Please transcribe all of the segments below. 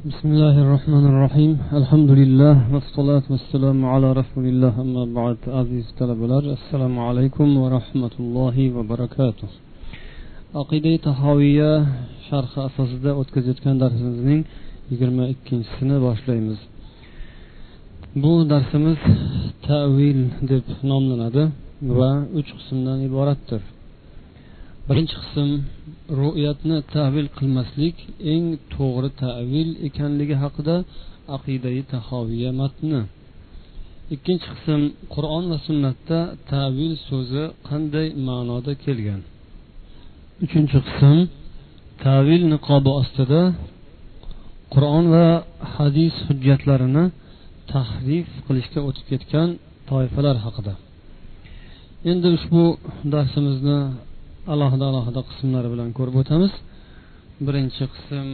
بسم الله الرحمن الرحيم الحمد لله والصلاة والسلام على رسول الله أما بعد عزيز طلبة السلام عليكم ورحمة الله وبركاته aqida tahoviya sharhi asosida o'tkazayotgan darsimizning yigirma ikkinchisini boshlaymiz bu darsimiz tavil deb nomlanadi va uch qismdan iboratdir Birinchi qism ru'yatni tavil qilmaslik eng to'g'ri tavil ekanligi haqida aqidai tahoviya matni. Ikkinchi qism qur'on va sunnatda tavil so'zi qanday ma'noda kelgan? Uchinchi qism tavil niqobi ostida qur'on va hadis hujjatlarini tahrif qilishga o'tib ketgan toifalar haqida. Endi ushbu darsimizni alohida alohida qismlari bilan ko'rib o'tamiz birinchi qism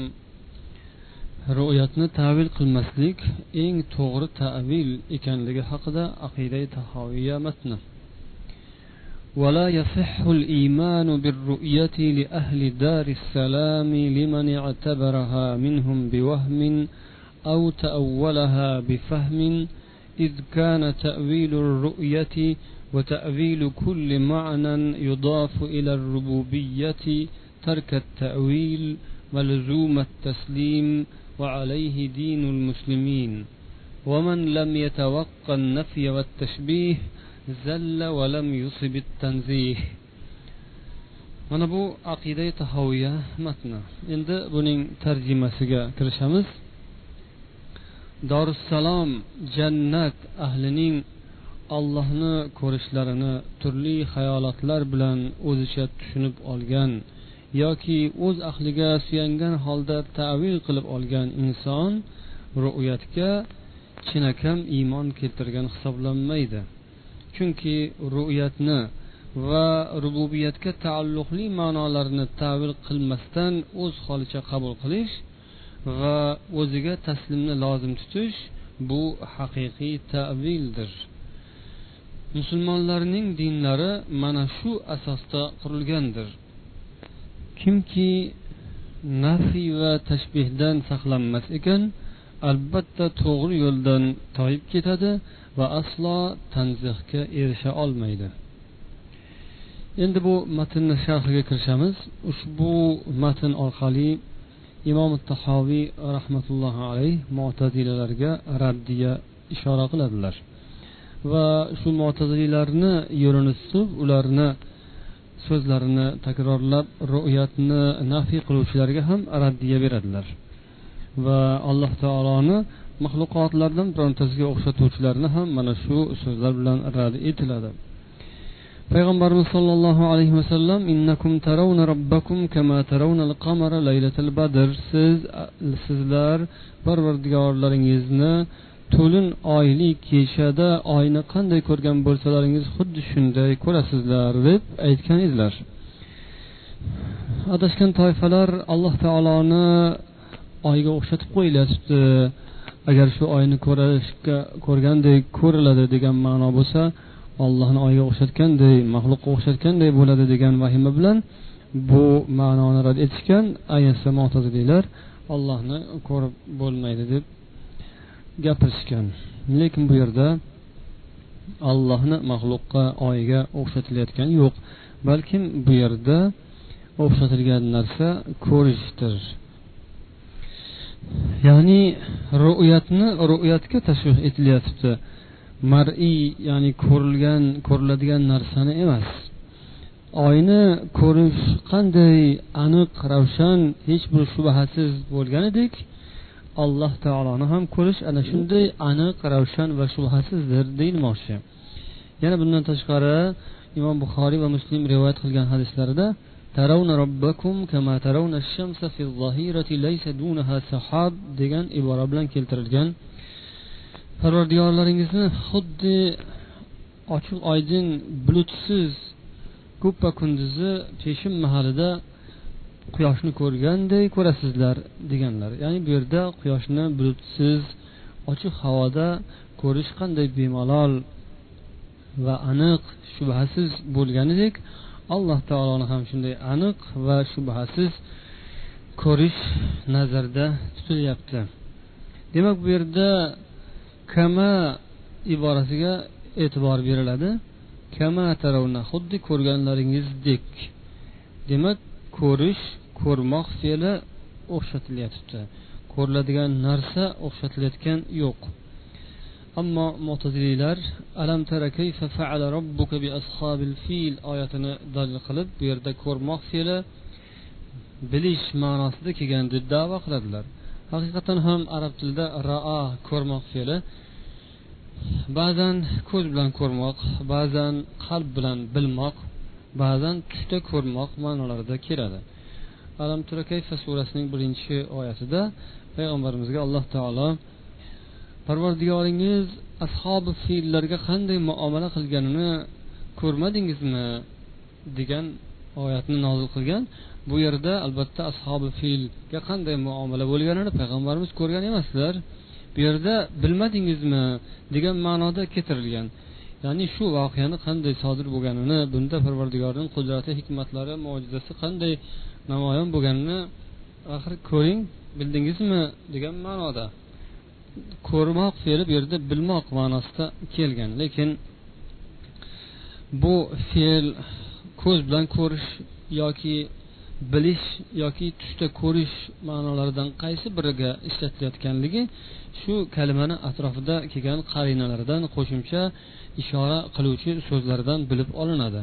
ru'yatni tavil qilmaslik eng to'g'ri tavil ekanligi haqida aqida tahoviya matni ولا يصح الإيمان بالرؤية لأهل دار السلام لمن اعتبرها منهم بوهم أو تأولها بفهم إذ كان تأويل الرؤية وتأويل كل معنى يضاف إلى الربوبية ترك التأويل ولزوم التسليم وعليه دين المسلمين. ومن لم يتوقع النفي والتشبيه زل ولم يصب التنزيه. mana bu aqida tahoviya matni endi buning tarjimasiga kirishamiz dorussalom jannat ahlining allohni ko'rishlarini turli xayolotlar bilan o'zicha tushunib olgan yoki o'z ahliga suyangan holda tavil qilib olgan inson ru'yatga chinakam iymon keltirgan hisoblanmaydi. Chunki ru'yatni va rububiyatga taalluqli ma'nolarni tavil qilmasdan o'z holicha qabul qilish va o'ziga taslimni lozim tutish bu haqiqiy tavildir musulmonlarning dinlari mana shu asosda qurilgandir. Kimki nafiy va tashbehdan saqlanmas ekan albatta to'g'ri yo'ldan toyib ketadi va aslo tanzihga erisha olmaydi. Endi bu matnni sharhiga kirishamiz. Ushbu matn orqali imom tahoviy rahmatullohi alayh mo'tazilalarga raddiya ishora qiladilar. Va shu mo'taziliylarni yo'lini tutib ularni so'zlarini takrorlab ru'yatni nafiy qiluvchilarga ham raddiya beradilar. Va alloh taoloni maxluqotlardan birontasiga o'xshatuvchilarni ham mana shu so'zlar bilan rad etiladi. Payg'ambarimiz sollallohu alayhi vasallam innakum tarawna robbakum kama tarawna al-qamara laylatal badr. Siz sizlar parvardigorlaringizni to'lin oyli kechada oyni qanday ko'rgan bo'lsalaringiz xuddi shunday ko'rasizlar deb aytgan edilar adashgan toifalar alloh taoloni oyga o'xshatib qo'yilyapti. Agar shu oyni ko'rishga ko'rgandek ko'riladi degan ma'no bo'lsa ollohni oyga o'xshatganday maxluqqa o'xshatganday bo'ladi degan vahima bilan bu ma'noni rad etishgan ayniqsa mo'taziliylar ollohni ko'rib bo'lmaydi deb gapirishgan. Lekin bu yerda allohni maxluqqa oyga o'xshatilayotgani yo'q. Balkim bu yerda o'xshatilgan narsa ko'rishdir. Ya'ni ru'yatni ru'yatga tashbih etilyapti. Mar'iy ya'ni ko'rilgan ko'riladigan narsani emas. Oyni ko'rish qanday aniq ravshan hech bir shubhasiz bo'lganidek alloh taoloni ham ko'rish ana shunday aniq ravshan va shubhasizdir deyilmoqchi. Yana bundan tashqari imom buxoriy va muslim rivoyat qilgan hadislarida taravna robbakum kama taravna shamsa fi zahirati laysa dunaha sahab degan ibora bilan keltirilgan. Parvardigorlaringizni xuddi ochiq oydin bulutsiz ko'ppa kunduzi peshin mahalida quyoshni ko'rganday ko'rasizlar deganlar. Ya'ni bu yerda quyoshni bulutsiz ochiq havoda ko'rish qanday bemalol va aniq shubhasiz bo'lganidek alloh taoloni ham shunday aniq va shubhasiz ko'rish nazarda tutilyapti. Demak bu yerda kama iborasiga e'tibor beriladi. Kama taravna xuddi ko'rganlaringizdek. Demak ko'rish ko'rmoq fe'li o'xshatilyapti. Ko'riladigan narsa o'xshatilayotgan yo'q. Ammo mo'tazililar alam tara kayfa faala robbuka bi ashabil fil? oyatini dalil qilib bu yerda ko'rmoq fe'li bilish ma'nosida kelgan deb davo qiladilar. Haqiqatdan ham arab tilida raa ko'rmoq fe'li. Ba'zan ko'z bilan ko'rmoq ba'zan qalb bilan bilmoq ba'zan tushda ko'rmoq ma'nolarida keladi. Alam kayfa surasining birinchi oyatida payg'ambarimizga alloh taolo parvardigoringiz ashobi fillarga qanday muomala qilganini ko'rmadingizmi? degan oyatni nozil qilgan. Bu yerda albatta ashobi filga qanday muomala bo'lganini payg'ambarimiz ko'rgan emaslar. Bu yerda bilmadingizmi? degan ma'noda keltirilgan. Ya'ni shu voqeani qanday sodir bo'lganini bunda parvardigorning qudrati hikmatlari mo'jizasi qanday namoyon bo'lganini axir ko'ring bildingizmi degan ma'noda. Ko'rmoq fe'li bu yerda bilmoq ma'nosida kelgan. Lekin bu fe'l ko'z bilan ko'rish yoki bilish yoki tushda ko'rish ma'nolaridan qaysi biriga ishlatilayotganligi shu kalimani atrofida kelgan qarinalardan qo'shimcha ishora qiluvchi so'zlardan bilib olinadi.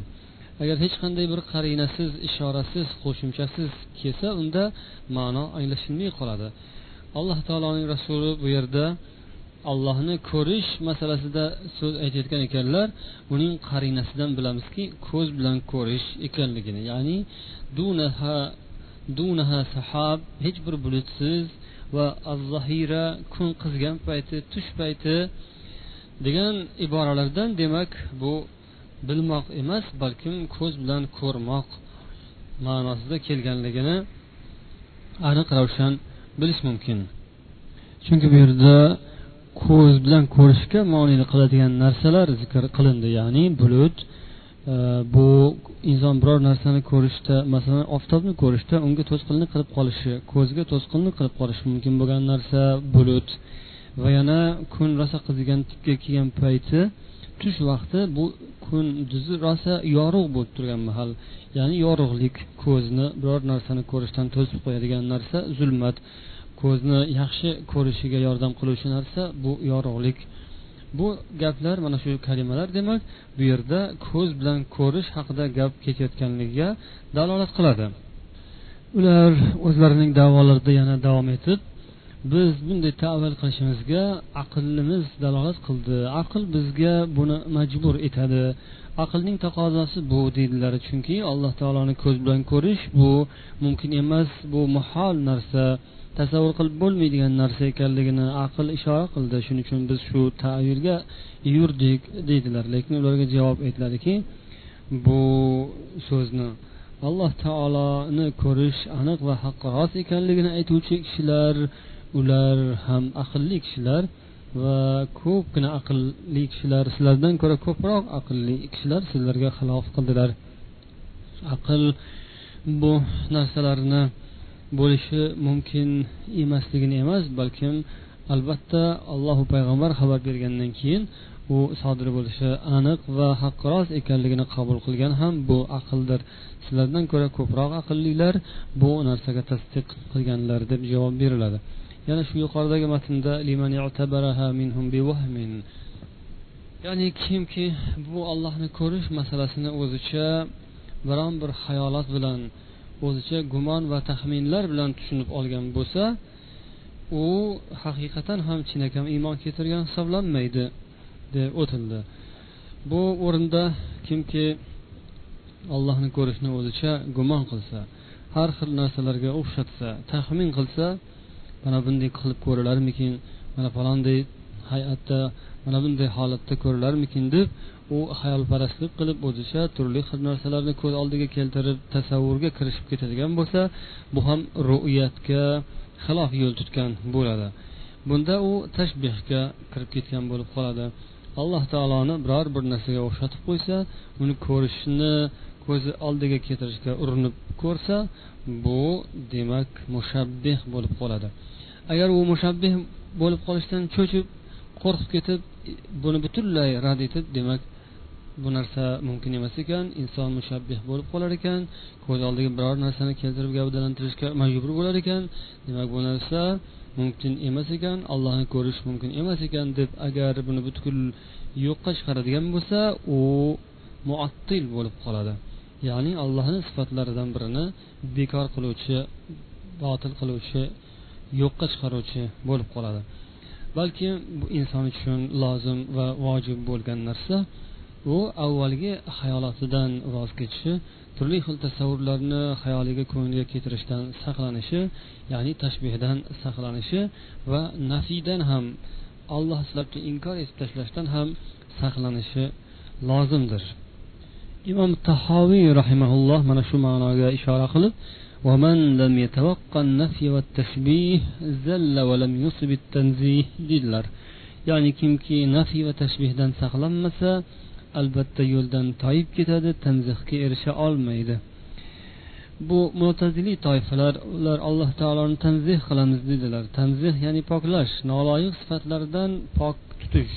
Agar hech qanday bir qarinasiz ishorasiz qo'shimchasiz kelsa unda ma'no anglashilmay qoladi. Alloh taoloning rasuli bu yerda allohni ko'rish masalasida so'z aytayotgan ekanlar uning qarinasidan bilamizki ko'z bilan ko'rish ekanligini ya'ni dunaha dunaha sahab hech bir bulutsiz va azzahira kun qizgan payti tush payti degan iboralardan demak bu bilmoq emas balkim ko'z bilan ko'rmoq ma'nosida kelganligini aniq ravshan bilish mumkin. Chunki bu yerda ko'z bilan ko'rishga monelik qiladigan narsalar zikr qilindi ya'ni bulut e, bu inson biror narsani ko'rishda masalan oftobni ko'rishda unga to'sqinlik qilib qolishi ko'zga to'sqinlik qilib qolishi mumkin bo'lgan narsa bulut va yana kun rosa qizigan tipga kelgan payti tush vaqti bu kunduzi rosa yorug' bo'lib turgan mahal. Ya'ni yorug'lik ko'zni biror narsani ko'rishdan to'sib qo'yadigan narsa zulmat. Ko'zni yaxshi ko'rishiga yordam qiluvchi narsa bu yorug'lik. Bu gaplar mana shu kalimalar demak bu yerda ko'z bilan ko'rish haqida gap ketayotganligiga dalolat qiladi. Ular o'zlarining davolarida yana davom etib biz bunday tavil qilishimizga aqlimiz dalolat qildi. Aql bizga buni majbur etadi. Aqlning taqozosi bu deydilar. Chunki alloh taoloni ko'z bilan ko'rish bu mumkin emas bu muhol narsa. Tasavvur qilib bo'lmaydigan narsa ekanligini aql ishora qildi. Shuning uchun biz shu tavilga yurdik deydilar. Lekin ularga javob aytiladiki bu so'zni alloh taoloni ko'rish aniq va haqqi rost ekanligini aytuvchi kishilar ular ham aqlli kishilar va ko'pgina aqlli kishilar sizlardan ko'ra ko'proq aqlli kishilar sizlarga xilof qildilar. Aql bu narsalarni bo'lishi mumkin emasligini emas balkim albatta allohu payg'ambar xabar bergandan keyin u sodir bo'lishi aniq va haqqi rost ekanligini qabul qilgan ham bu aqldir. Sizlardan ko'ra ko'proq aqllilar bu narsaga tasdiq qilganlar deb javob beriladi. Yana shu yuqoridagi matnda ya'ni kimki bu ollohni ko'rish masalasini o'zicha biron bir xayolot bilan o'zicha gumon va taxminlar bilan tushunib olgan bo'lsa u haqiqatan ham chinakam iymon keltirgan hisoblanmaydi deb o'tildi. Bu o'rinda kimki allohni ko'rishni o'zicha gumon qilsa har xil narsalarga o'xshatsa taxmin qilsa mana bunday qilib ko'rilarmikin? Mana falonday hay'atda mana bunday holatda ko'rilarmikin deb u xayolparastlik qilib o'zicha turli xil narsalarni ko'z oldiga keltirib tasavvurga kirishib ketadigan bo'lsa bu ham ru'yatga xilof yo'l tutgan bo'ladi. Bunda u tashbehga kirib ketgan bo'lib qoladi. Alloh taoloni biror bir narsaga o'xshatib qo'ysa uni ko'rishni ko'zi oldiga keltirishga urinib ko'rsa bu demak mushabbih bo'lib qoladi. Agar u mushabbih bo'lib qolishdan cho'chib qo'rqib ketib buni butunlay rad etib demak bu narsa mumkin emas ekan. Inson mushabbih bo'lib qolar ekan ko'z oldiga biror narsani keltirib gavdalantirishga majbur bo'lar ekan demak bu narsa mumkin emas ekan allohni ko'rish mumkin emas ekan deb agar buni butkul yo'qqa chiqaradigan bo'lsa u muattil bo'lib qoladi. Ya'ni allohni sifatlaridan birini bekor qiluvchi botil qiluvchi yo'qqa chiqaruvchi bo'lib qoladi. Balki bu inson uchun lozim va vojib bo'lgan narsa u avvalgi hayolotidan voz kechishi turli xil tasavvurlarni xayoliga ko'ngliga keltirishdan saqlanishi ya'ni tashbihdan saqlanishi va nafiydan ham alloh sizlarga inkor etib tashlashdan ham saqlanishi lozimdir. imom tahoviy rahimaulloh mana shu ma'noga ishora qilib ومن لم يتوقع النفي والتشبيه زل ولم يصب التنزيه dedilar ya'ni kimki nafiy va tashbihdan saqlanmasa albatta yo'ldan toyib ketadi tanzihga erisha olmaydi bu mo'taziliy toifalar ular alloh taoloni tanzih qilamiz dedilar tanzih ya'ni poklash noloyiq sifatlardan pok tutish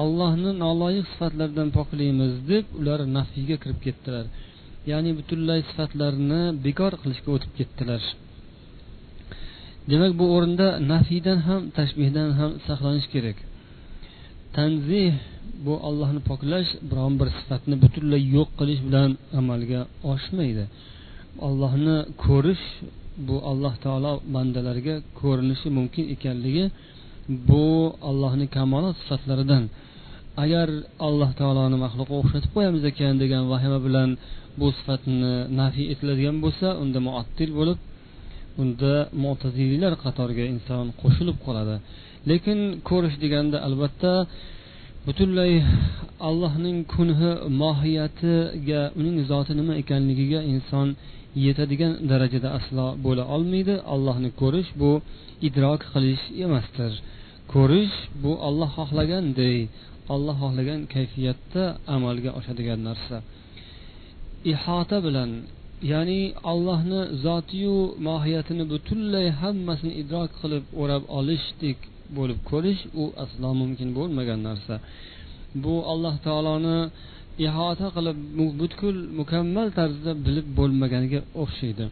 Allohni noloyiq sifatlaridan poklaymiz deb ular nafiyga kirib ketdilar. Ya'ni butunlay sifatlarni bekor qilishga o'tib ketdilar. Demak bu o'rinda nafiydan ham tashbihdan ham saqlanish kerak. Tanzih bu allohni poklash biron bir sifatni butunlay yo'q qilish bilan amalga oshmaydi. Allohni ko'rish bu alloh taolo bandalarga ko'rinishi mumkin ekanligi bu allohni kamolot sifatlaridan. Agar alloh taoloni maxluqqa o'xshatib qo'yamiz ekan degan vahima bilan bu sifatni nafiy etiladigan bo'lsa unda muattil bo'lib unda mo'tazililar qatoriga inson qo'shilib qoladi. Lekin ko'rish deganda albatta butunlay allohning kunhi mohiyatiga uning zoti nima ekanligiga inson yetadigan darajada aslo bo'la olmaydi. Allohni ko'rish bu idrok qilish emasdir. Ko'rish bu olloh xohlaganday olloh xohlagan kayfiyatda amalga oshadigan narsa. Ihota bilan ya'ni allohni zotiyu mohiyatini butunlay hammasini idrok qilib o'rab olishdek bo'lib ko'rish u aslo mumkin bo'lmagan narsa. Bu alloh taoloni ihota qilib butkul mukammal tarzda bilib bo'lmaganiga o'xshaydi.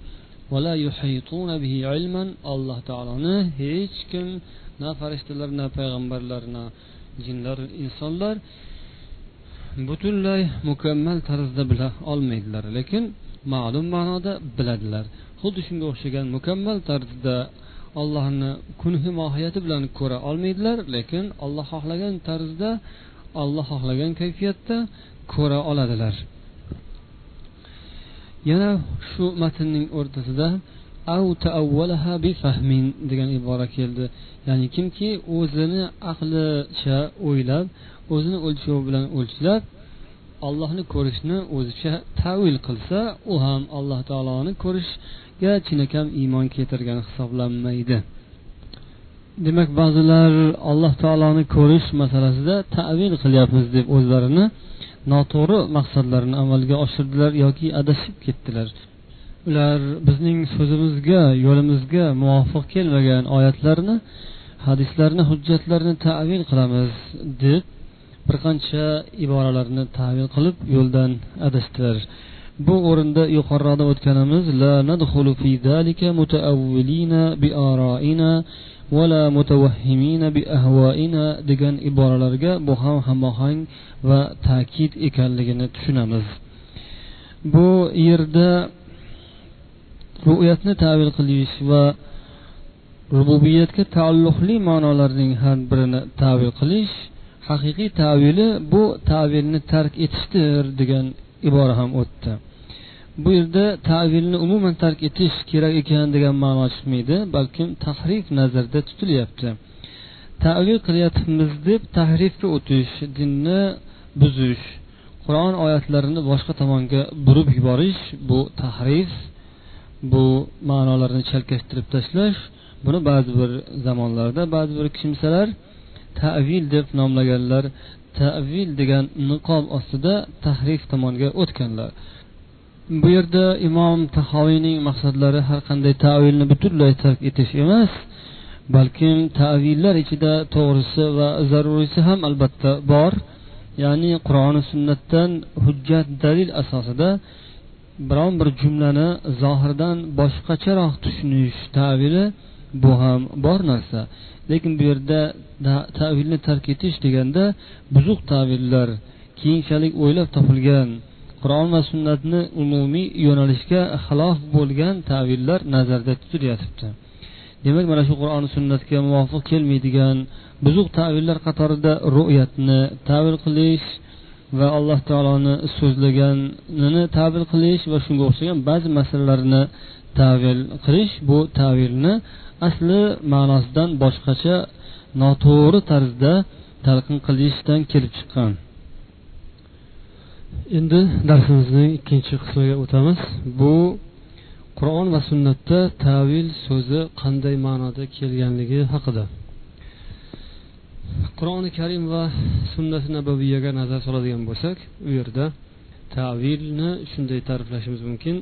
Alloh taoloni hech kim na farishtalar na payg'ambarlar na jinlar insonlar butunlay mukammal tarzda bila olmaydilar. Lekin ma'lum ma'noda biladilar. Xuddi shunga o'xshagan mukammal tarzda allohni kunhi mohiyati bilan ko'ra olmaydilar lekin olloh xohlagan tarzda olloh xohlagan kayfiyatda ko'ra oladilar. Yana shu matnning o'rtasida degan ibora keldi. Ya'ni kimki o'zini aqlicha o'ylab o'zini o'lchovi bilan o'lchlab allohni ko'rishni o'zicha tavil qilsa u ham alloh taoloni ko'rishga chinakam iymon keltirgan hisoblanmaydi. Demak ba'zilar alloh taoloni ko'rish masalasida tavil qilyapmiz deb o'zlarini noto'g'ri maqsadlarini amalga oshirdilar yoki adashib ketdilar. Ular bizning so'zimizga yo'limizga muvofiq kelmagan oyatlarni hadislarni hujjatlarni tavil qilamiz deb bir qancha iboralarni tavil qilib yo'ldan adashdilar. Bu o'rinda yuqoriroqda o'tganimiz la nadxulu fi zalika mutaavvilina bi araina vala mutavahhimina bi ahvoina degan iboralarga bu ham hamohang va ta'kid ekanligini tushunamiz. Bu yerda ru'yatni tavil qilish va rububiyatga taalluqli ma'nolarning har birini tavil qilish haqiqiy tavili bu tavilni tark etishdir degan ibora ham o'tdi. Bu yerda tavilni umuman tark etish kerak ekan degan ma'no chiqmaydi balkim tahrif nazarda tutilyapti. Tavil qilyapmiz deb tahrifga o'tish dinni buzish qur'on oyatlarini boshqa tomonga burib yuborish bu tahrif bu ma'nolarni chalkashtirib tashlash buni ba'zi bir zamonlarda ba'zi bir kimsalar tavil deb nomlaganlar tavil degan niqob ostida tahrif tomonga o'tganlar. Bu yerda imom tahoviyning maqsadlari har qanday tavilni butunlay tark etish emas balkim tavillar ichida to'g'risi va zaruriysi ham albatta bor. Ya'ni qur'oni sunnatdan hujjat dalil asosida biron bir jumlani zohirdan boshqacharoq tushunish tavili bu ham bor narsa. Lekin bu yerda tavilni tark etish deganda buzuq tavillar keyinchalik o'ylab topilgan qur'on va sunnatni umumiy yo'nalishga xilof bo'lgan tavillar nazarda tutilyotibdi demak mana shu qur'oni sunnatga muvofiq kelmaydigan buzuq tavillar qatorida ru'yatni tavil qilish va alloh taoloni so'zlaganini tavil qilish va shunga o'xshagan ba'zi masalalarni tavil qilish bu tavilni asli ma'nosidan boshqacha noto'g'ri tarzda talqin qilishdan kelib chiqqan. Endi darsimizning ikkinchi qismiga o'tamiz. Bu qur'on va sunnatda tavil so'zi qanday ma'noda kelganligi haqida. Qur'oni karim va sunnati nabaviyaga nazar soladigan bo'lsak u yerda tavilni shunday ta'riflashimiz mumkin.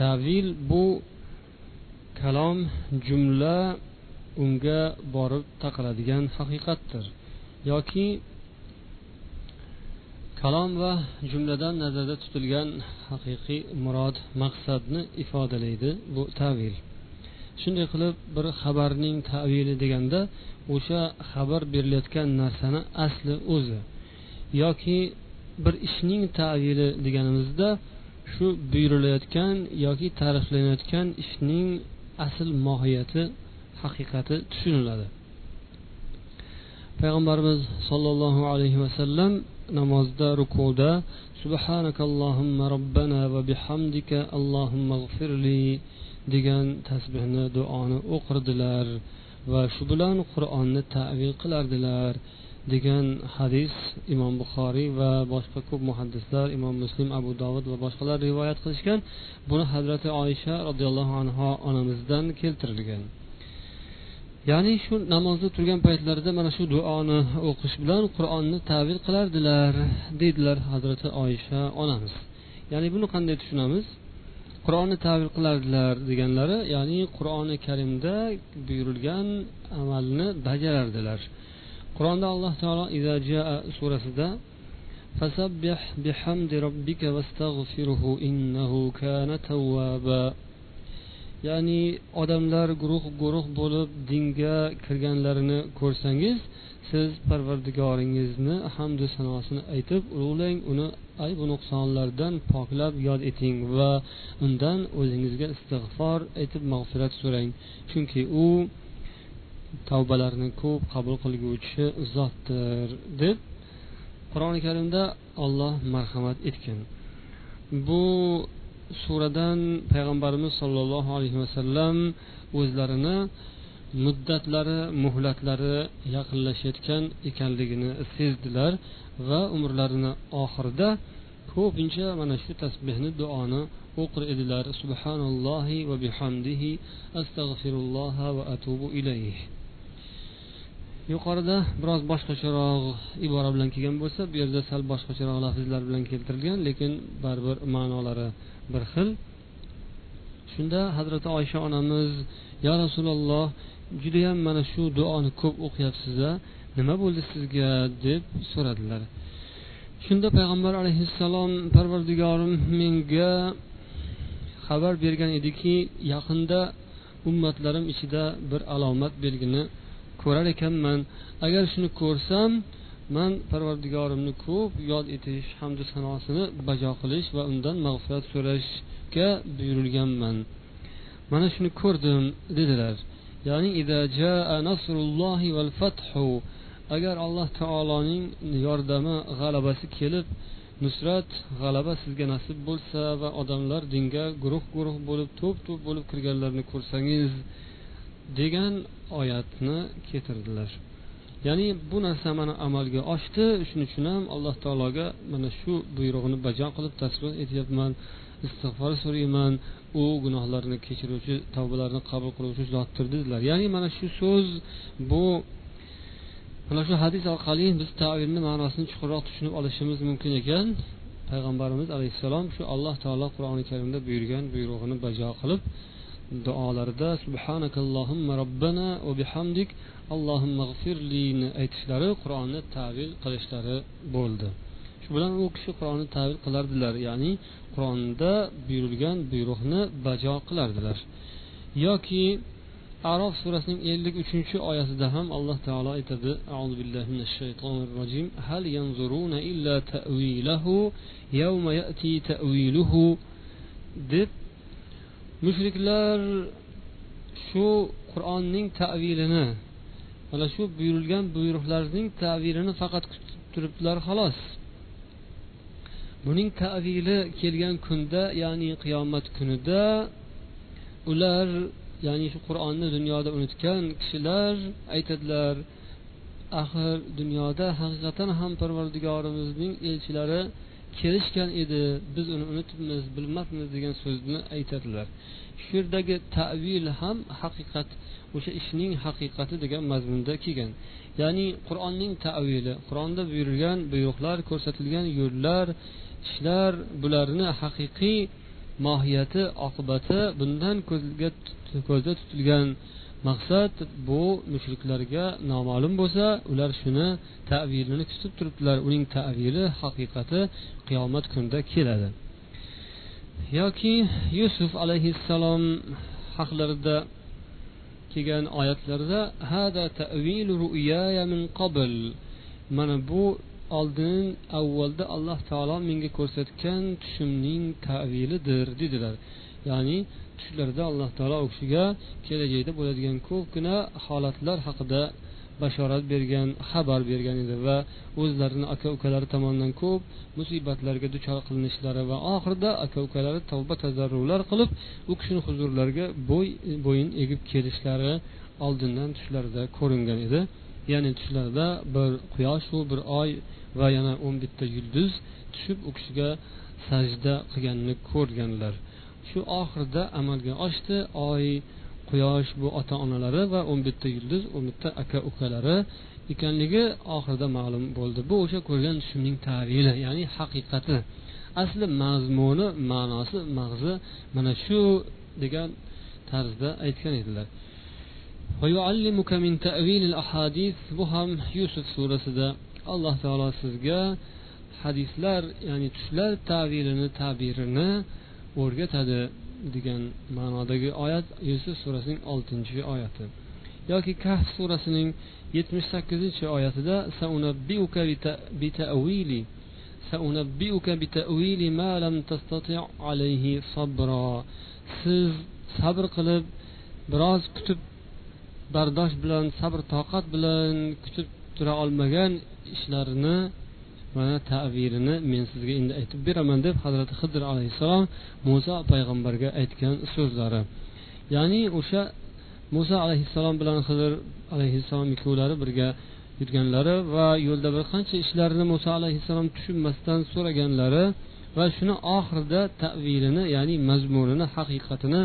Tavil bu kalom jumla unga borib taqaladigan haqiqatdir. Yoki kalom va jumladan nazarda tutilgan haqiqiy murod maqsadni ifodalaydi bu tavil. Shunday qilib bir xabarning tavili deganda o'sha xabar berilayotgan narsani asli o'zi yoki bir ishning tavili deganimizda shu buyurilayotgan yoki ta'riflanayotgan ishning asl mohiyati haqiqati tushuniladi. Payg'ambarimiz sollallohu alayhi vasallam namozda rukuda subhanakallohumma robbana va bihamdika allohumma g'firli degan tasbehni duoni o'qirdilar va shu bilan qur'onni tavil qilardilar degan hadis imom buxoriy va boshqa ko'p muhaddislar imom muslim abu dovud va boshqalar rivoyat qilishgan. Buni hazrati oysha roziyallohu anhu onamizdan keltirilgan. ya'ni shu namozda turgan paytlarida mana shu duoni o'qish bilan qur'onni tavil qilardilar deydilar hazrati oysha onamiz ya'ni buni qanday tushunamiz qur'onni tavil qilardilar deganlari ya'ni qur'oni karimda buyurilgan amalni bajarardilar qur'onda alloh taolo surasida فسبح بحمد ربك واستغفره إنه كان توابا ya'ni odamlar guruh guruh bo'lib dinga kirganlarini ko'rsangiz siz parvardigoringizni hamdu sanosini aytib ulug'lang uni aybu nuqsonlardan poklab yod eting va undan o'zingizga istig'for aytib mag'firat so'rang. Chunki u tavbalarni ko'p qabul qilguvchi zotdir deb qur'oni karimda olloh marhamat etgan. Bu suradan payg'ambarimiz sollallohu alayhi vasallam o'zlarini muddatlari muhlatlari yaqinlashayotgan ekanligini sezdilar va umrlarini oxirida ko'pincha mana shu tasbehni duoni o'qir edilar. Subhanallohi va bihamdihi astag'firulloh va atubu ilayh. Yuqorida biroz boshqacharoq ibora bilan kelgan bo'lsa bu yerda sal boshqacharoq lafzlar bilan keltirilgan lekin baribir ma'nolari bir xil. Shunda hazrati oysha onamiz yo rasululloh judayam mana shu duoni ko'p o'qiyapsiz a nima bo'ldi sizga? deb so'radilar. Shunda payg'ambar alayhissalom parvardigorim menga xabar bergan ediki yaqinda ummatlarim ichida bir alomat belgini ko'rar ekanman. Agar shuni ko'rsam man parvardigorimni ko'p yod etish hamdu sanosini bajo qilish va undan mag'firat so'rashga buyurilganman. Mana shuni ko'rdim dedilar. Ya'ni agar alloh taoloning yordami g'alabasi kelib nusrat g'alaba sizga nasib bo'lsa va odamlar dinga guruh guruh bo'lib to'p to'p bo'lib kirganlarini ko'rsangiz degan oyatni keltirdilar. Ya'ni bu narsa mana amalga oshdi. Shuning uchun ham alloh taologa mana shu buyrug'ini bajo qilib tasbih etyapman istig'for so'rayman. U gunohlarni kechiruvchi tavbalarni qabul qiluvchi zotdir dedilar. Ya'ni mana shu so'z bu mana shu hadis orqali biz tavilni ma'nosini chuqurroq tushunib olishimiz mumkin ekan. Payg'ambarimiz alayhissalom shu alloh taolo qur'oni karimda buyurgan buyrug'ini bajo qilib duolarida subhanakallohumma robbana va bihamdik allohimma g'firlini aytishlari qur'onni tavil qilishlari bo'ldi. Shu bilan u kishi qur'onni tavil qilardilar ya'ni qur'onda buyurilgan buyruqni bajo qilardilar. Yoki arof surasining ellik uchinchi oyatida ham alloh taolo aytadi azu billahi minash shaytonir rojim hal yanzuruna illa ta'wilahu yawma ya'ti ta'viluhu deb mushriklar shu qur'onning tavilini mana shu buyurilgan buyruqlarning tavilini faqat kutib turibdilar xolos. Buning tavili kelgan kunda ya'ni qiyomat kunida ular ya'ni shu qur'onni dunyoda unutgan kishilar aytadilar axir dunyoda haqiqatan ham parvardigorimizning elchilari kelishgan edi biz uni unutibmiz bilmabmiz degan so'zni aytadilar. Shu yerdagi tavil ham haqiqat o'sha ishning haqiqati degan mazmunda kelgan. Ya'ni qur'onning tavili qur'onda buyurilgan buyruqlar ko'rsatilgan yo'llar ishlar bularni haqiqiy mohiyati oqibati bundan ko'zga ko'zda tutilgan maqsad bu mushriklarga noma'lum bo'lsa ular shuni tavilini kutib turibdilar. Uning tavili haqiqati qiyomat kunida keladi. Yoki yusuf alayhissalom haqlarida kelgan oyatlarda hada tavil ru'yaya min qabl. Mana bu oldin avvalda alloh taolo menga ko'rsatgan tushimning tavilidir dedilar. Ya'ni tushlarida alloh taolo u kishiga kelajakda bo'ladigan ko'pgina holatlar haqida bashorat bergan xabar bergan edi va o'zlarini aka ukalari tomonidan ko'p musibatlarga duchor qilinishlari va oxirida aka ukalari tavba tazarrular qilib u kishini huzurlariga bo'yin egib kelishlari oldindan tushlarida ko'ringan edi. Ya'ni tushlarida bir quyoshu bir oy va yana o'n bitta yulduz tushib u kishiga sajda qilganini ko'rganlar. Shu oxirida amalga oshdi. Oy quyosh bu ota onalari va o'n bitta yulduz o'n bitta aka ukalari ekanligi oxirida ma'lum bo'ldi. Bu o'sha ko'rgan tushimning tavili ya'ni haqiqati. Asli mazmuni ma'nosi mag'zi mana shu degan tarzda aytgan edilar. Bu ham yusuf surasida alloh taolo sizga hadislar ya'ni tushlar tavilini tabirini o'rgatadi degan ma'nodagi oyat yusuf surasining oltinchi oyati. Yoki kahf surasining yetmish sakkizinchi oyatida siz sabr qilib biroz kutib bardosh bilan sabr toqat bilan kutib tura olmagan ishlarni mana tavirini men sizga endi aytib beraman deb hazrati hidr alayhissalom muso payg'ambarga aytgan so'zlari. Ya'ni o'sha muso alayhissalom bilan hidir alayhissalom ikkovlari birga yurganlari va yo'lda bir qancha ishlarni muso alayhissalom tushunmasdan so'raganlari va shuni oxirida tavilini ya'ni mazmunini haqiqatini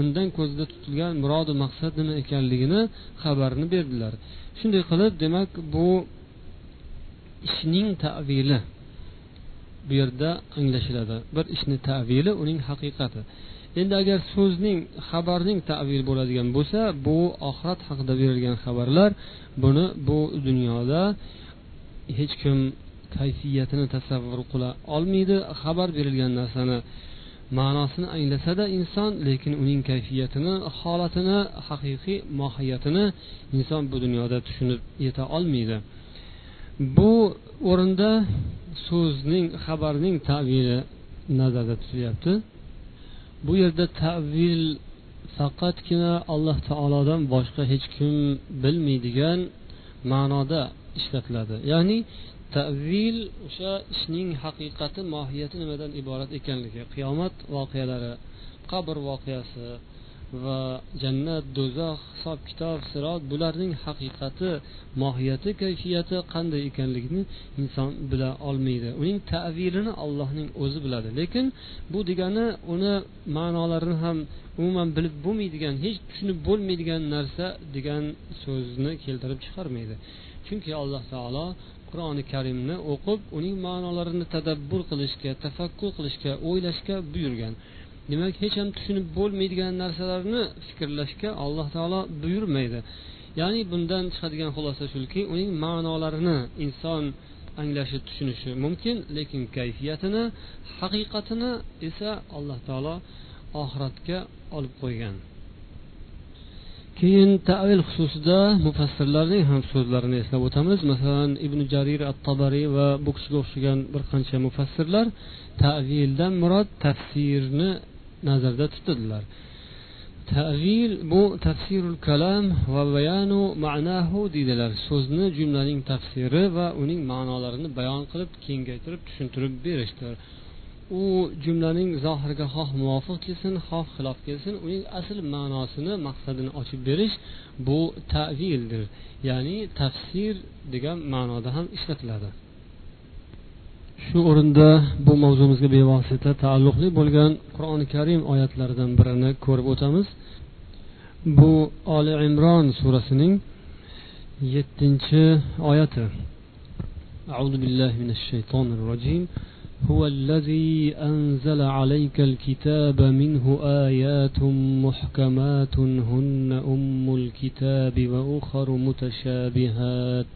undan ko'zda tutilgan murodu maqsad nima ekanligini xabarini berdilar. Shunday qilib demak bu ishning tavili bu yerda anglashiladi. Bir ishni tavili uning haqiqati. Endi agar so'zning xabarning tavili bo'ladigan bo'lsa bu oxirat haqida berilgan xabarlar buni bu dunyoda hech kim kayfiyatini tasavvur qila olmaydi. Xabar berilgan narsani ma'nosini anglasada inson lekin uning kayfiyatini holatini haqiqiy mohiyatini inson bu dunyoda tushunib yeta olmaydi. Bu o'rinda so'zning xabarning tavili nazarda tutilyapti. Bu yerda tavil faqatgina alloh taolodan boshqa hech kim bilmaydigan ma'noda ishlatiladi. Ya'ni tavil o'sha ishning haqiqati mohiyati nimadan iborat ekanligi qiyomat voqealari qabr voqeasi va jannat do'zax hisob kitob sirot bularning haqiqati mohiyati kayfiyati qanday ekanligini inson bila olmaydi. Uning tavilini allohning o'zi biladi. Lekin bu degani uni ma'nolarini ham umuman bilib bo'lmaydigan hech tushunib bo'lmaydigan narsa degan so'zni keltirib chiqarmaydi. Chunki alloh taolo qur'oni karimni o'qib uning ma'nolarini tadabbur qilishga tafakkur qilishga o'ylashga buyurgan. Demak hech ham tushunib bo'lmaydigan narsalarni fikrlashga alloh taolo buyurmaydi. Ya'ni bundan chiqadigan xulosa shuki uning ma'nolarini inson anglashi tushunishi mumkin lekin kayfiyatini haqiqatini esa alloh taolo oxiratga olib qo'ygan. Keyin tavil xususida mufassirlarning ham so'zlarini eslab o'tamiz. Masalan ibn jarir at tabariy va bu kishiga o'xshagan bir qancha mufassirlar tavildan murod tafsirni nazarda tutadilar. Tavil bu tafsirul kalam va bayanu ma'nahu deydilar. So'zni jumlaning tafsiri va uning ma'nolarini bayon qilib kengaytirib tushuntirib berishdir u jumlaning zohiriga xoh muvofiq kelsin xoh xilof kelsin uning asl ma'nosini maqsadini ochib berish bu tavildir. Ya'ni tafsir degan ma'noda ham ishlatiladi. shu o'rinda bu mavzumizga bevosita taalluqli bo'lgan qur'oni karim oyatlaridan birini ko'rib o'tamiz bu oli imron surasining yettinchi oyati أعوذ بالله من الشيطان الرجيم هو الذي أنزل عليك الكتاب منه آيات محكمات هن أم الكتاب وأخر متشابهات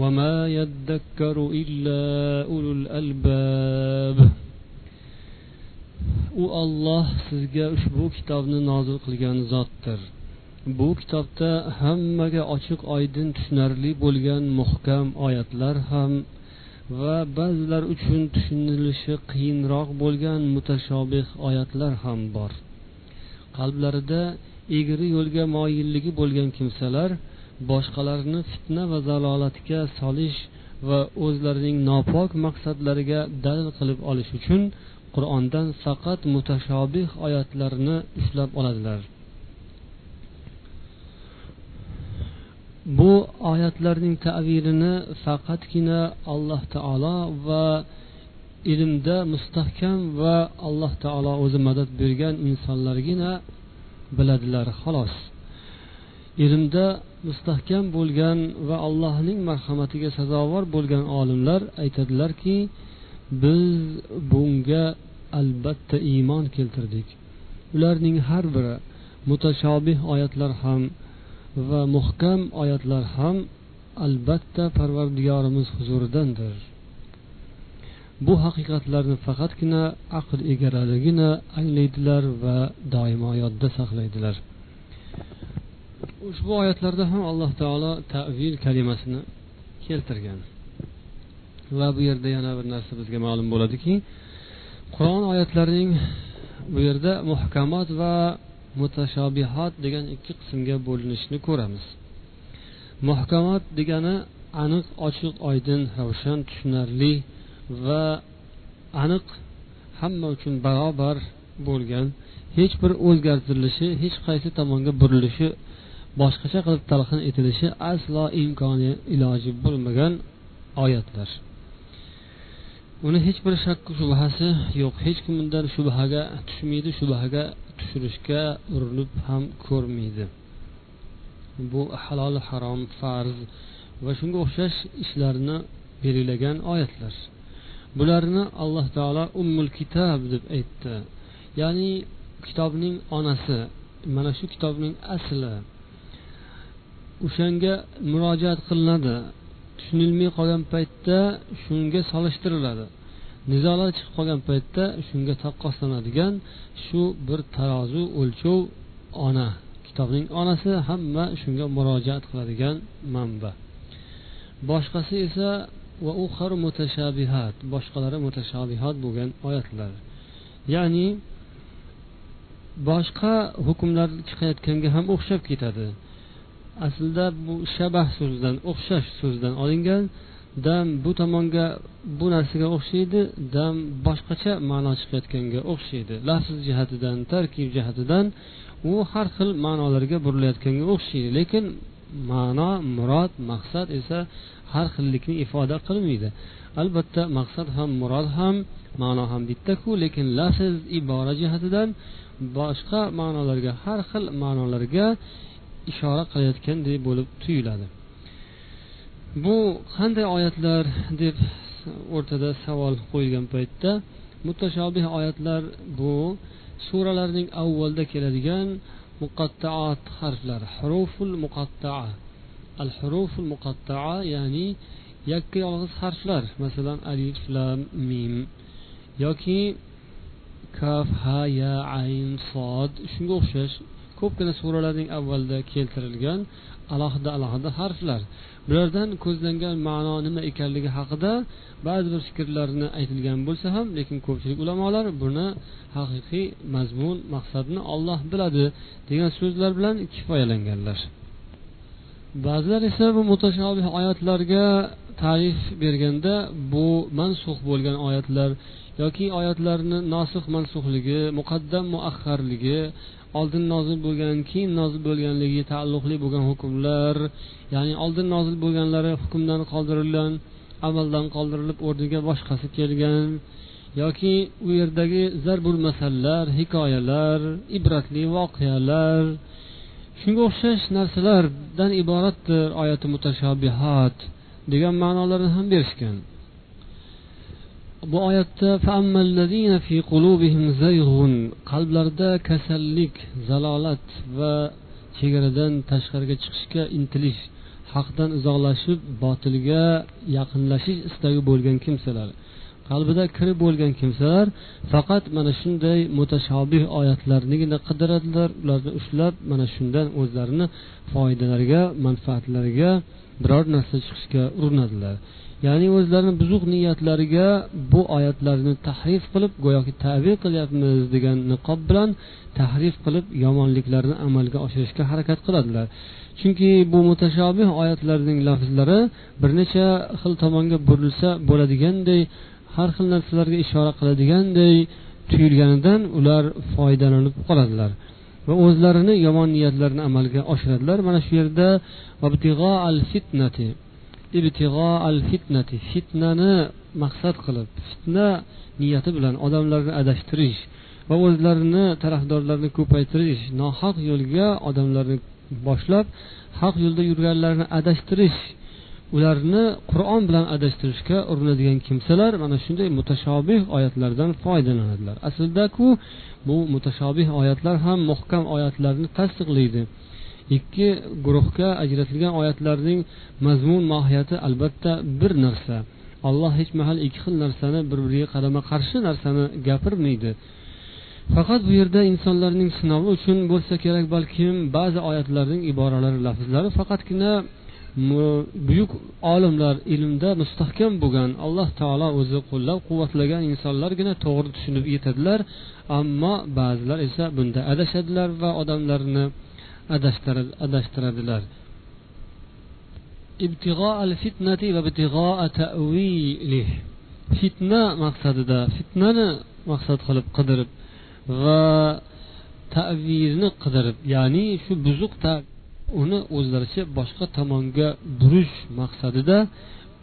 وما يذكر إلا أولو الألباب u olloh sizga ushbu kitobni nozil qilgan zotdir bu kitobda hammaga ochiq oydin tushunarli bo'lgan muhkam oyatlar ham va ba'zilar uchun tushunilishi qiyinroq bo'lgan mutashobih oyatlar ham bor qalblarida egri yo'lga moyilligi bo'lgan kimsalar boshqalarni fitna va zalolatga solish va o'zlarining nopok maqsadlariga dalil qilib olish uchun qur'ondan faqat mutashobih oyatlarni ushlab oladilar. Bu oyatlarning tavilini faqatgina alloh taolo va ilmda mustahkam va alloh taolo o'zi madad bergan insonlargina biladilar xolos. Ilmda mustahkam bo'lgan va allohning marhamatiga sazovor bo'lgan olimlar aytadilarki biz bunga albatta iymon keltirdik. Ularning har biri mutashobih oyatlar ham va muhkam oyatlar ham albatta parvardigorimiz huzuridandir. Bu haqiqatlarni faqatgina aql egalarigina anglaydilar va doimo yodda saqlaydilar. Ushbu oyatlarda ham alloh taolo tavil kalimasini keltirgan. Va bu yerda yana bir narsa bizga ma'lum bo'ladiki qur'on oyatlarining bu yerda muhkamot va mutashobihat degan ikki qismga bo'linishini ko'ramiz. Muhkamot degani aniq ochiq oydin ravshan tushunarli va aniq hamma uchun barobar bo'lgan hech bir o'zgartirilishi hech qaysi tomonga burilishi boshqacha qilib talqin etilishi aslo imkoni iloji bo'lmagan oyatlar. Uni hech bir shakku shubhasi yo'q. Hech kim undan shubhaga tushmaydi shubhaga tushirishga urinib ham ko'rmaydi. Bu halol harom farz va shunga o'xshash ishlarni belgilagan oyatlar. Bularni alloh taolo ummul kitob deb aytdi. Ya'ni kitobning onasi mana shu kitobning asli o'shanga murojaat qilinadi. Tushunilmay qolgan paytda shunga solishtiriladi. Nizolar chiqib qolgan paytda shunga taqqoslanadigan shu bir tarozi o'lchov ona kitobning onasi hamma shunga murojaat qiladigan manba. Boshqasi esa va uxar mutashabihat boshqalari mutashabihat bo'lgan oyatlar. Ya'ni boshqa hukmlar chiqayotganga ham o'xshab ketadi. Aslida bu shabah so'zidan o'xshash so'zidan olingan. Dam bu tomonga bu narsaga o'xshaydi dam boshqacha ma'no chiqayotganga o'xshaydi. Lafz jihatidan tarkib jihatidan u har xil ma'nolarga burilayotganga o'xshaydi. Lekin ma'no murod maqsad esa har xillikni ifoda qilmaydi. Albatta maqsad ham murod ham ma'no ham bittaku lekin lafz ibora jihatidan boshqa ma'nolarga har xil ma'nolarga ishora qilayotganday bo'lib tuyuladi. Bu qanday oyatlar deb o'rtada savol qo'yilgan paytda mutashobih oyatlar bu suralarning avvalda keladigan muqattaat harflar huruful muqattaa. Al huruful muqattaa ya'ni yakka yolg'iz harflar masalan alif lam mim yoki kaf ha ya ayn sod shunga o'xshash ko'pgina suralarning avvalida keltirilgan alohida alohida harflar. Bulardan ko'zlangan ma'no nima ekanligi haqida ba'zi bir fikrlarni aytilgan bo'lsa ham lekin ko'pchilik ulamolar buni haqiqiy mazmun maqsadni olloh biladi degan so'zlar bilan kifoyalanganlar. Ba'zilar esa bu mutashobih oyatlarga ta'rif berganda bu mansux bo'lgan oyatlar yoki oyatlarni nosih mansuhligi muqaddam muahharligi oldin nozil bo'lgan keyin nozil bo'lganligiga taalluqli bo'lgan hukmlar ya'ni oldin nozil bo'lganlari hukmdan qoldirilgan amaldan qoldirilib o'rniga boshqasi kelgan yoki u yerdagi zarbul masallar hikoyalar ibratli voqealar. Shunga o'xshash narsalardan iboratdir oyati mutashobihat degan ma'nolarni ham berishgan. Bu oyatda qalblarida kasallik zalolat va chegaradan tashqariga chiqishga intilish haqdan uzoqlashib botilga yaqinlashish istagi bo'lgan kimsalar. Qalbida kirib bo'lgan kimsalar faqat mana shunday mutashobih oyatlarnigina qidiradilar ularni ushlab mana shundan o'zlarini foydalariga manfaatlariga biror narsa chiqishga urinadilar. Ya'ni o'zlarini buzuq niyatlariga bu oyatlarni tahrif qilib go'yoki tavil qilyapmiz degan niqob bilan tahrif qilib yomonliklarni amalga oshirishga harakat qiladilar. Chunki bu mutashobih oyatlarning lafzlari bir necha xil tomonga burilsa bo'ladiganday har xil narsalarga ishora qiladiganday tuyulganidan ular foydalanib qoladilar va o'zlarini yomon niyatlarini amalga oshiradilar. Mana shu yerda al fitnati fitnani maqsad qilib fitna niyati bilan odamlarni adashtirish va o'zlarini tarafdorlarini ko'paytirish nohaq yo'lga odamlarni boshlab haq yo'lda yurganlarni adashtirish ularni qur'on bilan adashtirishga urinadigan kimsalar mana shunday mutashobih oyatlardan foydalanadilar. Aslidaku bu mutashobih oyatlar ham muhkam oyatlarni tasdiqlaydi. Ikki guruhga ajratilgan oyatlarning mazmun mohiyati albatta bir narsa. Alloh hech mahal ikki xil narsani bir biriga qarama qarshi narsani gapirmaydi. Faqat bu yerda insonlarning sinovi uchun bo'lsa kerak balkim ba'zi oyatlarning iboralari lafzlari faqatgina buyuk olimlar ilmda mustahkam bo'lgan alloh taolo o'zi qo'llab quvvatlagan insonlargina to'g'ri tushunib yetadilar ammo ba'zilar esa bunda adashadilar va odamlarni adashtiradilar. Fitna maqsadida fitnani maqsad qilib qidirib va tavirni qidirib ya'ni shu buzuq uni o'zlaricha boshqa tomonga burish maqsadida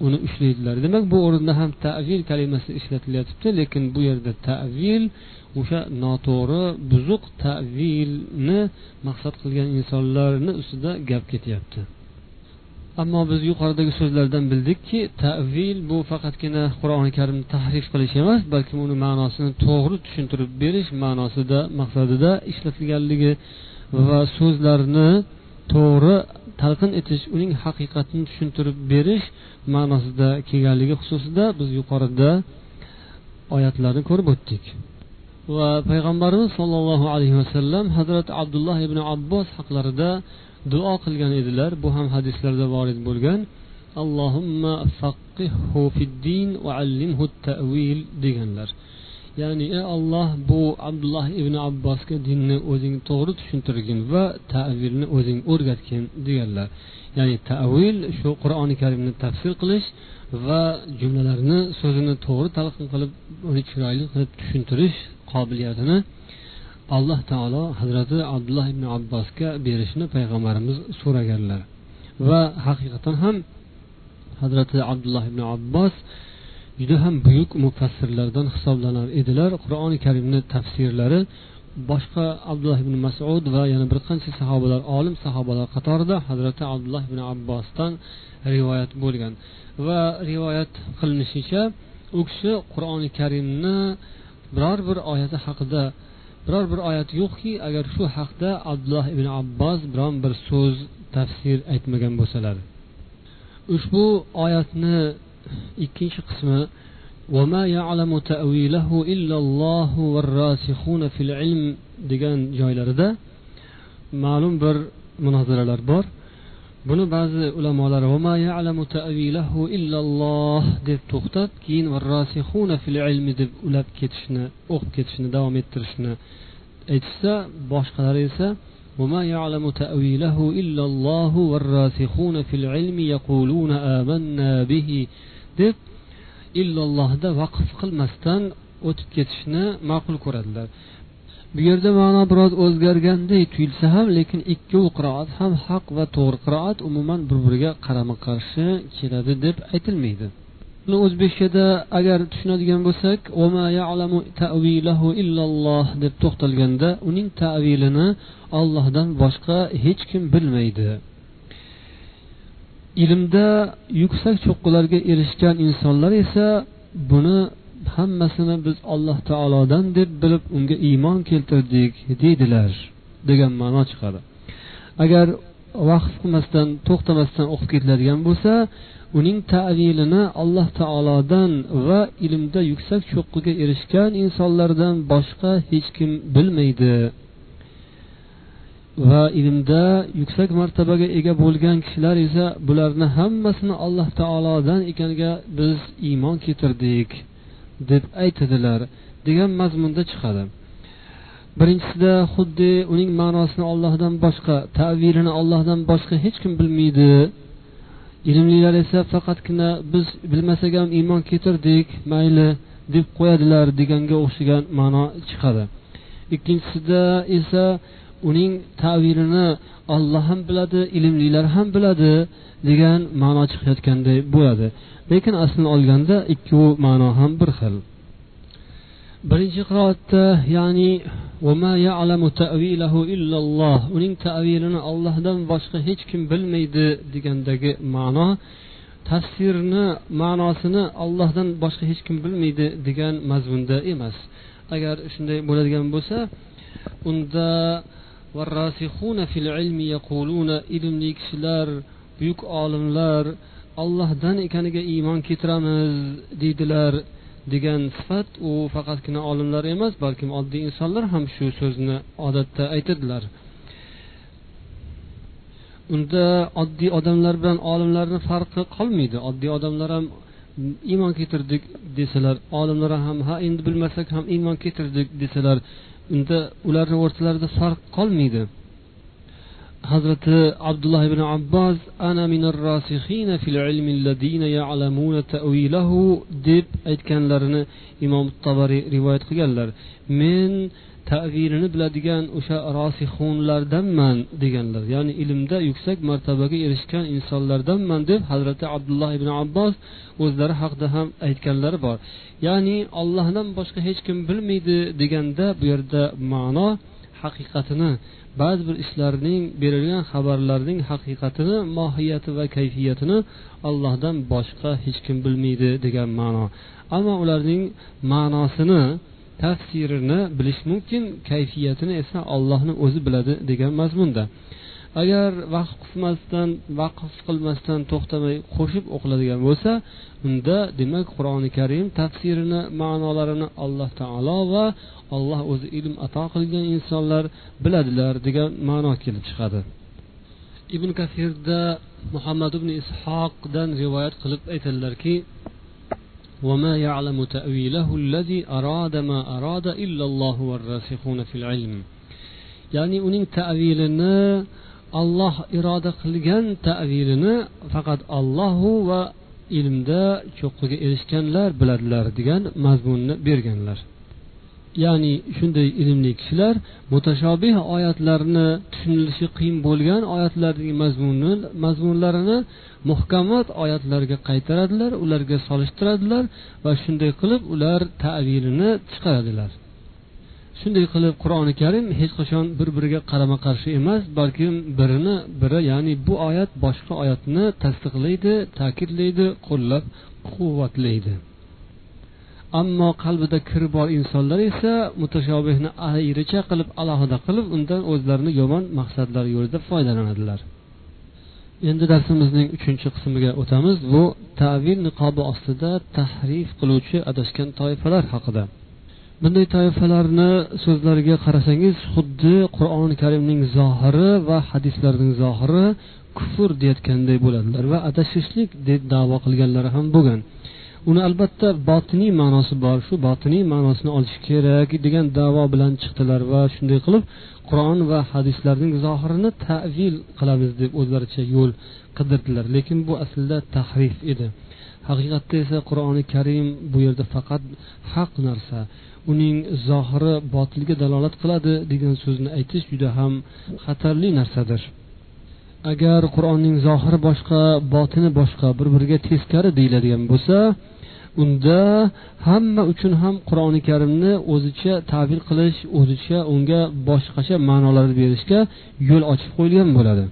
uni ushlaydilar demak bu o'rinda ham tavil kalimasi ishlatilyapti lekin bu yerda tavil o'sha noto'g'ri buzuq tavilni maqsad qilgan insonlarni ustida gap ketyapti. Ammo biz yuqoridagi so'zlardan bildikki tavil bu faqatgina qur'oni karimni tahrif qilish emas balki uni ma'nosini to'g'ri tushuntirib berish ma'nosida maqsadida ishlatilganligi va so'zlarni to'g'ri talqin etish uning haqiqatini tushuntirib berish ma'nosida kelganligi xususida biz yuqorida oyatlarni ko'rib o'tdik. Va payg'ambarimiz sollallohu alayhi vasallam hazrati abdulloh ibn abbos haqlarida duo qilgan edilar. Bu ham hadislarda vorid bo'lgan. Allohumma fid din va allimhu tavil deganlar. Ya'ni ey olloh bu abdulloh ibn abbosga dinni o'zing to'g'ri tushuntirgin va tavilni o'zing o'rgatgin deganlar. Ya'ni tavil shu qur'oni karimni tafsir qilish va jumlalarni so'zini to'g'ri talqin qilib uni chiroyli qilib tushuntirish qobiliyatini alloh taolo hazrati abdulloh ibn abbosga berishni payg'ambarimiz so'raganlar. Va haqiqatan ham hazrati abdulloh ibn abbos juda ham buyuk mufassirlardan hisoblanar edilar qur'oni karimni tafsirlari. Boshqa abdulloh ibn masud va yana bir qancha sahobalar olim sahobalar qatorida hazrati abdulloh ibn abbosdan rivoyat bo'lgan. Va rivoyat qilinishicha u kishi qur'oni karimni biror bir oyati haqida biror bir oyat yo'qki agar shu haqda abdulloh ibn abbos biron bir so'z tafsir aytmagan bo'lsalar. Ushbu oyatni ikkinchi qismi وما يعلم تأويله إلا الله والراسخون في العلم degan joylarida ma'lum bir munozaralar bor buni ba'zi ulamolar deb to'xtab keyin deb ulab ketishni o'qib ketishni davom ettirishni aytishsa boshqalari esa وما يعلم تأويله إلا الله والراسخون في العلم يقولون آمنا به deb illallohda vaqf qilmasdan o'tib ketishni ma'qul ko'radilar. Bu yerda ma'no biroz o'zgarganday tuyulsa ham lekin ikkovi qiroat ham haq va to'g'ri qiroat umuman bir biriga qarama qarshi keladi deb aytilmaydi. Buni o'zbekchada agar tushunadigan bo'lsak deb to'xtalganda uning tavilini ollohdan boshqa hech kim bilmaydi. Ilmda yuksak cho'qqilarga erishgan insonlar esa buni hammasini biz alloh taolodan deb bilib unga iymon keltirdik deydilar degan ma'no chiqadi. Agar vaqf qilmasdan to'xtamasdan o'qib ketiladigan bo'lsa uning tavilini alloh taolodan va ilmda yuksak cho'qqiga erishgan insonlardan boshqa hech kim bilmaydi. Va ilmda yuksak martabaga ega bo'lgan kishilar esa bularni hammasini alloh taolodan ekaniga biz iymon keltirdik deb aytadilar degan mazmunda chiqadi. Birinchisida xuddi uning ma'nosini ollohdan boshqa tavilini ollohdan boshqa hech kim bilmaydi. Ilmlilar esa faqatgina biz bilmasak ham iymon keltirdik mayli deb qo'yadilar deganga o'xshagan ma'no chiqadi. Ikkinchisida esa uning tavirini olloh ham biladi ilmlilar ham biladi degan ma'no chiqayotganday bo'ladi. Lekin aslini olganda ikkovi ma'no ham bir xil. Birinchi qiroatda ya'ni uning tavilini ollohdan boshqa hech kim bilmaydi degandagi ma'no tafsirni ma'nosini ollohdan boshqa hech kim bilmaydi degan mazmunda emas. Agar shunday bo'ladigan bo'lsa unda ilmli kishilar buyuk olimlar ollohdan ekaniga iymon keltiramiz deydilar degan sifat u faqatgina olimlar emas balkim oddiy insonlar ham shu so'zni odatda aytadilar unda oddiy odamlar bilan olimlarni farqi qolmaydi. Oddiy odamlar ham iymon keltirdik desalar olimlar ham ha endi bilmasak ham iymon keltirdik desalar unda ularni o'rtalarida farq qolmaydi. Hazrati abdulloh ibn abbos ana fil ilmi alladina ya'lamuna ta'wilahu deb aytganlarini imom tabariy rivoyat qilganlar. Men tavilini biladigan o'sha rosihunlardanman deganlar. Ya'ni ilmda yuksak martabaga erishgan insonlardanman deb hazrati abdulloh ibn abbos o'zlari haqida ham aytganlari bor. Ya'ni ollohdan boshqa hech kim bilmaydi deganda bu yerda ma'no haqiqatini ba'zi bir ishlarning berilgan xabarlarning haqiqatini mohiyati va kayfiyatini allohdan boshqa hech kim bilmaydi degan ma'no. Ammo ularning ma'nosini tafsirini bilish mumkin kayfiyatini esa ollohni o'zi biladi degan mazmunda. Agar vaqf qilmasdan vaqf qilmasdan to'xtamay qo'shib o'qiladigan bo'lsa unda demak qur'oni karim tafsirini ma'nolarini alloh taolo va alloh o'zi ilm ato qilgan insonlar biladilar degan ma'no kelib chiqadi. Ibn kasirda muhammad ibn ishoqdan rivoyat qilib aytadilarki وما يعلم تأويله الذي أراد ما أراد إلا الله والراسخون في العلم ya'ni uning tavilini alloh iroda qilgan tavilini faqat ollohu va ilmda cho'qqiga erishganlar biladilar degan mazmunni berganlar Ya'ni shunday ilmli kishilar mutashobih oyatlarni tushunilishi qiyin bo'lgan oyatlarning mazmuni mazmunlarini muhkamat oyatlarga qaytaradilar ularga solishtiradilar va shunday qilib ular tavilini chiqaradilar. Shunday qilib qur'oni karim hech qachon bir biriga qarama qarshi emas balkim birini biri ya'ni bu oyat boshqa oyatni tasdiqlaydi ta'kidlaydi qo'llab quvvatlaydi ammo qalbida kiri bor insonlar esa mutashobihni ayricha qilib alohida qilib undan o'zlarini yomon maqsadlar yo'lida foydalanadilar. Endi darsimizning uchinchi qismiga o'tamiz. Bu tavil niqobi ostida tahrif qiluvchi adashgan toifalar haqida. Bunday toifalarni so'zlariga qarasangiz xuddi qur'oni karimning zohiri va hadislarning zohiri kufr deyayotganday bo'ladilar va adashishlik deb davo qilganlari ham bo'lgan. Uni albatta botiniy ma'nosi bor. Shu botiniy ma'nosini olish kerak degan davo bilan chiqdilar va shunday qilib qur'on va hadislarning zohirini tavil qilamiz deb o'zlaricha yo'l qidirdilar. Lekin bu aslida tahrif edi. Haqiqatda esa qur'oni karim bu yerda faqat haq narsa. Uning zohiri botilga dalolat qiladi degan so'zni aytish juda ham xatarli narsadir. Agar qur'onning zohiri boshqa botini boshqa bir biriga teskari deyiladigan bo'lsa unda hamma uchun ham qur'oni karimni o'zicha tavil qilish o'zicha unga boshqacha ma'nolar berishga yo'l ochib qo'yilgan bo'ladi.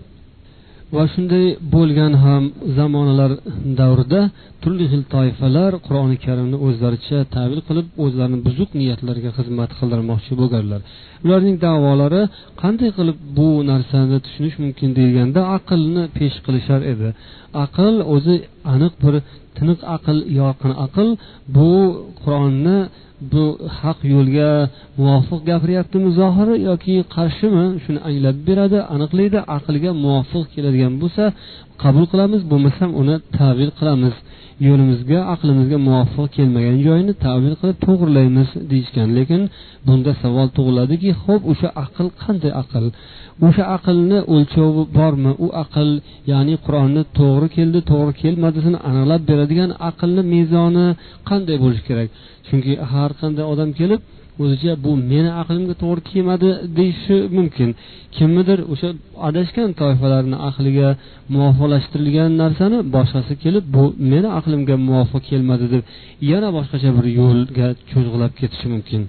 Va shunday bo'lgan ham zamonalar davrida turli xil toifalar qur'oni karimni o'zlaricha tavil qilib o'zlarini buzuq niyatlarga xizmat qildirmoqchi bo'lganlar. Ularning davolari qanday qilib bu narsani tushunish mumkin deganda aqlni pesh qilishar edi. Aql o'zi aniq bir tiniq aql yorqin aql bu qur'onni bu haq yo'lga muvofiq gapiryaptimi zohiri yoki qarshimi? Shuni anglab beradi aniqlaydi. Aqlga muvofiq keladigan bo'lsa qabul qilamiz bo'lmasam uni tavil qilamiz. Yo'limizga aqlimizga muvofiq kelmagan joyini tavil qilib to'g'rilaymiz deyishgan. Lekin bunda savol tug'iladiki ho'p o'sha aql qanday aql? O'sha aqlni o'lchovi bormi? U aql ya'ni qur'onni to'g'ri keldi to'g'ri kelmadisini aniqlab beradigan aqlni mezoni qanday bo'lishi kerak? Chunki har qanday odam kelib o'zicha bu meni aqlimga to'g'ri kelmadi deyishi mumkin. Kimnidir o'sha adashgan toifalarni aqliga muvofiqlashtirilgan narsani boshqasi kelib bu meni aqlimga muvofiq kelmadi deb yana boshqacha bir yo'lga cho'zg'ilab ketishi mumkin.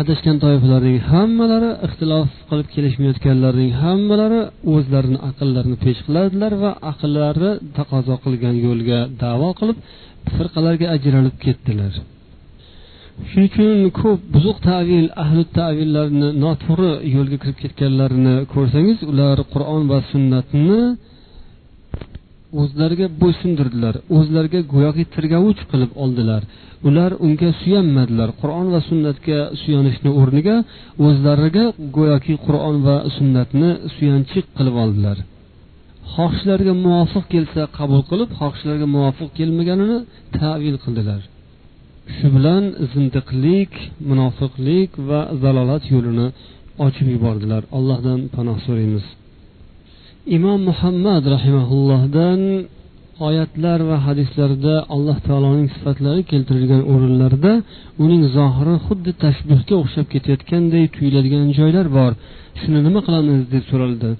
Adashgan toifalarning hammalari ixtilof qilib kelishmayotganlarning hammalari o'zlarini aqllarini pesh qiladilar va aqllari taqozo qilgan yo'lga davo qilib firqalarga ajralib ketdilar. Shuning uchun ko'p buzuq tavil ahli tavillarni noto'g'ri yo'lga kirib ketganlarini ko'rsangiz ular qur'on va sunnatni o'zlariga bo'ysundirdilar o'zlariga go'yoki tirgovich qilib oldilar. Ular unga suyanmadilar. Qur'on va sunnatga suyanishni o'rniga o'zlariga go'yoki qur'on va sunnatni suyanchiq qilib oldilar. Xohishlariga muvofiq kelsa qabul qilib xohishlariga muvofiq kelmaganini tavil qildilar. Shu bilan zindiqlik munofiqlik va zalolat yo'lini ochib yubordilar. Allohdan panoh so'raymiz. Imom muhammad rahimaullohdan oyatlar va hadislarda alloh taoloning sifatlari keltirilgan o'rinlarda uning zohiri xuddi tashbihga o'xshab ketayotganday tuyuladigan joylar bor. Shuni nima qilamiz deb so'raldi.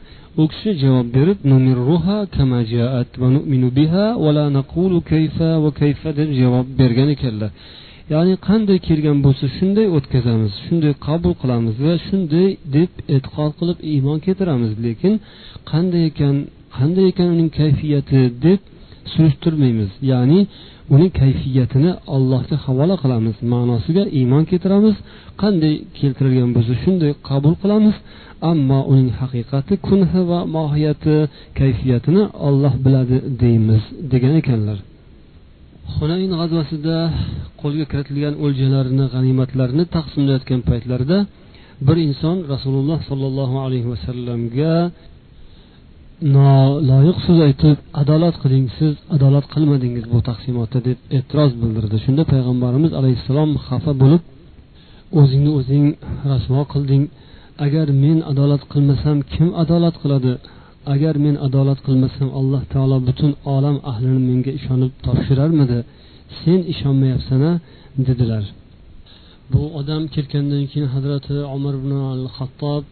U kishi javob berib deb javob bergan ekanlar. Ya'ni qanday kelgan bo'lsa shunday o'tkazamiz shunday qabul qilamiz va shunday deb e'tiqod qilib iymon keltiramiz. Lekin qanday ekan qanday ekan uning kayfiyati deb surishtirmaymiz. Ya'ni uning kayfiyatini allohga havola qilamiz ma'nosiga iymon keltiramiz qanday keltirilgan bo'lsa shunday qabul qilamiz. Ammo uning haqiqati kunhi va mohiyati kayfiyatini olloh biladi deymiz degan ekanlar. Hunayn g'azvasida qo'lga kiritilgan o'ljalarni g'animatlarni taqsimlayotgan paytlarida bir inson rasululloh sollallohu alayhi vasallamga noloyiq so'z aytib adolat qiling siz adolat qilmadingiz bu taqsimotda deb e'tiroz bildirdi. Shunda payg'ambarimiz alayhissalom xafa bo'lib o'zingni o'zing rasvo qilding. Agar men adolat qilmasam kim adolat qiladi? Agar men adolat qilmasam alloh taolo butun olam ahlini menga ishonib topshirarmidi? Sen ishonmayapsana dedilar. Bu odam ketgandan keyin hazrati umar ibn al hattob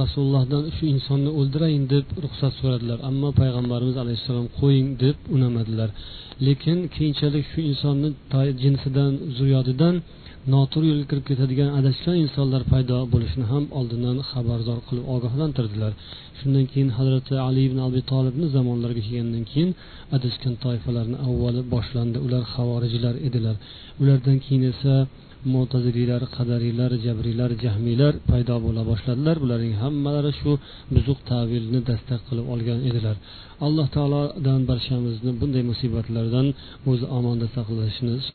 rasulullohdan shu insonni o'ldirayin deb ruxsat so'radilar. Ammo payg'ambarimiz alayhissalom qo'ying deb unamadilar. Lekin keyinchalik shu insonni jinsidan zuriyodidan noto'g'ri yo'lga kirib ketadigan adashgan insonlar paydo bo'lishini ham oldindan xabardor qilib ogohlantirdilar. Shundan keyin hazrati ali ibn abi tolibni zamonlariga kelgandan keyin adashgan toifalarni avvali boshlandi. Ular havorijlar edilar. Ulardan keyin esa mo'taziliylar qadariylar jabriylar jahmiylar paydo bo'la boshladilar. Bularning hammalari shu buzuq tavilni dastak qilib olgan edilar. Alloh taolodan barchamizni bunday musibatlardan o'zi omonda saqlashni